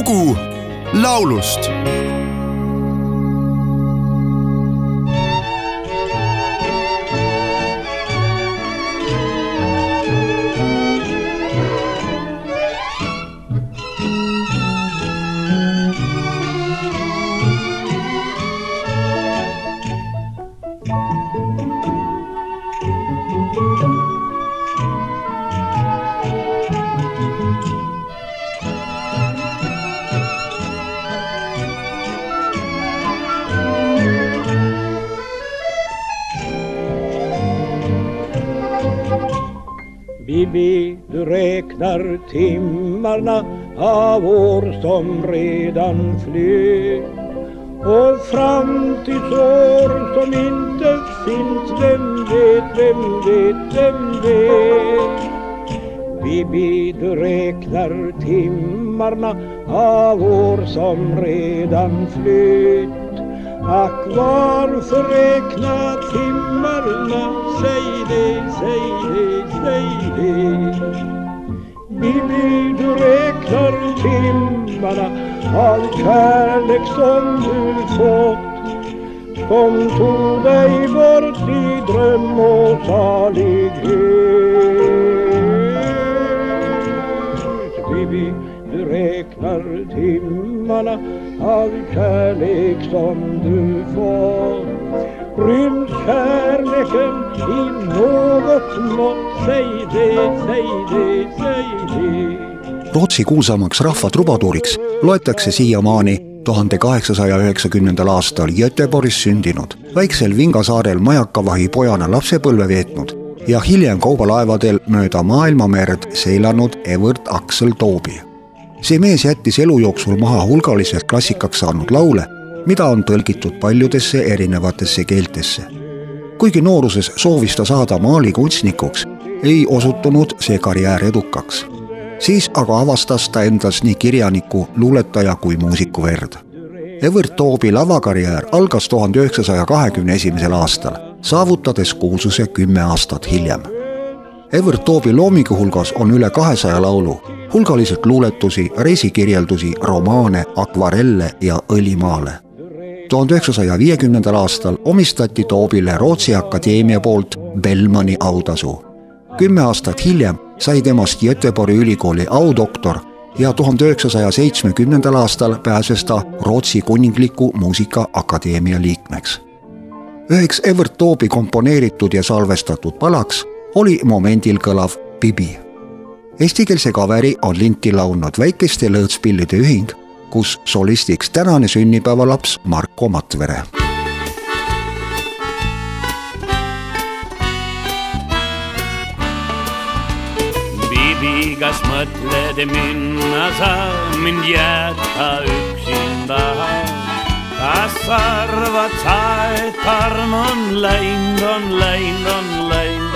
lugu laulust Bibi, du räknar timmarna av år som redan flöt och framtidsår som inte finns, vem vet, vem vet, vem vet? Bibi, du räknar timmarna av år som redan flytt Ack, varför räkna timmarna? Säg det, säg det, säg det. Bibi, du räknar timmarna av kärlek som du fått som tog dig bort i dröm och salighet. Timmarna av kärlek som du får Ryms kärleken i något mått? Säg det, säg det, säg det Rootsi kuulsamaks rahvatrubaduuriks loetakse siiamaani tuhande kaheksasaja üheksakümnendal aastal Göteborgis sündinud, väiksel Vingasaarel majakavahi pojana lapsepõlve veetnud ja hiljem kaubalaevadel mööda maailmamerd seilanud Evert Aksel Toobi see mees jättis elu jooksul maha hulgaliselt klassikaks saanud laule, mida on tõlgitud paljudesse erinevatesse keeltesse. kuigi nooruses soovis ta saada maalikunstnikuks, ei osutunud see karjäär edukaks. siis aga avastas ta endas nii kirjaniku, luuletaja kui muusiku verd. Evert Toobi lavakarjäär algas tuhande üheksasaja kahekümne esimesel aastal, saavutades kuulsuse kümme aastat hiljem Evert Toobi loomingu hulgas on üle kahesaja laulu, hulgaliselt luuletusi, reisikirjeldusi, romaane, akvarelle ja õlimaale. tuhande üheksasaja viiekümnendal aastal omistati Toobile Rootsi Akadeemia poolt Bellmani autasu. kümme aastat hiljem sai temast Göteborgi ülikooli audoktor ja tuhande üheksasaja seitsmekümnendal aastal pääses ta Rootsi Kuningliku Muusikaakadeemia liikmeks. üheks Evert Toobi komponeeritud ja salvestatud palaks oli momendil kõlav Bibi. Eestikeelse kaveri on linti laulnud Väikeste lõõtspillide ühing, kus solistiks tänane sünnipäevalaps Marko Matvere kas mõtled minna sa mind jätta üksinda? kas arvad sa, et arm on läinud, on läinud, on läinud?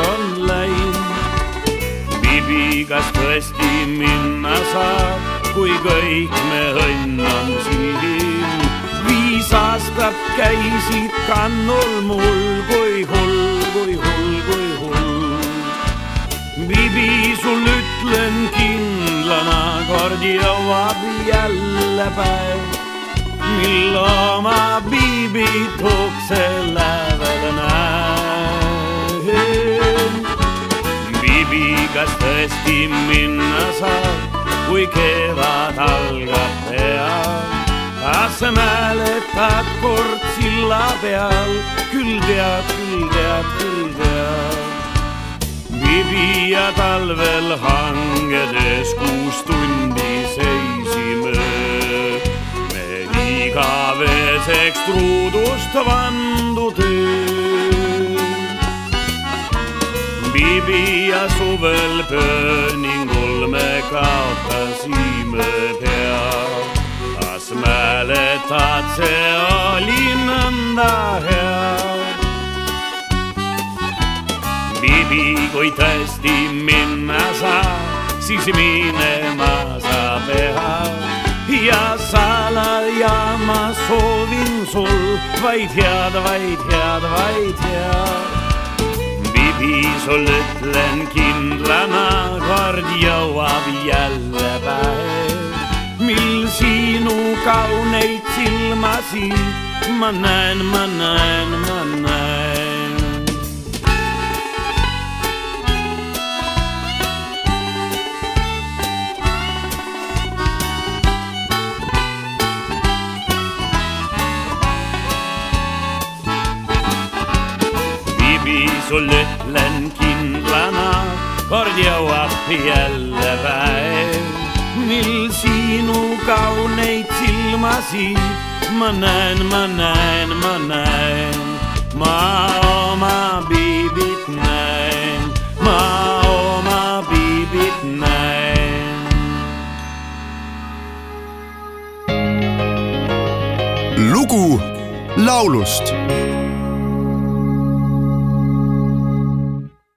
Bibi, kas tõesti minna saab, kui kõik me õnn on siin? viis aastat käisid kannul mul, kui hull, kui hull, kui hull. Bibi, sul ütlen kindlana, kord jõuab jälle päev mil oma piibit ukse lähedal kas tõesti minna saab, kui kevad algab peal? kas sa mäletad kord silla peal, küll tead, küll tead, küll tead. Bibi ja talvel hangedes kuus tundi seisime igaveseks truudust vandu Bibi ja suvel pööningul me kaotasime pea. kas mäletad, see oli nõnda hea? Bibi, kui tõesti minna saab, siis minema sa pead ja salaja ma soovin sul vaid head, vaid head, vaid head isoletlen kindlana kord jõuab jälle päev. mil sinu kauneid silmasi ma näen, ma näen, ma näen. Bibi, sulle ütlen kindlana, kord jõuab jälle päev, mil sinu kauneid silmasid ma näen, ma näen, ma näen, ma oma Bibit näen, ma oma Bibit näen. lugu laulust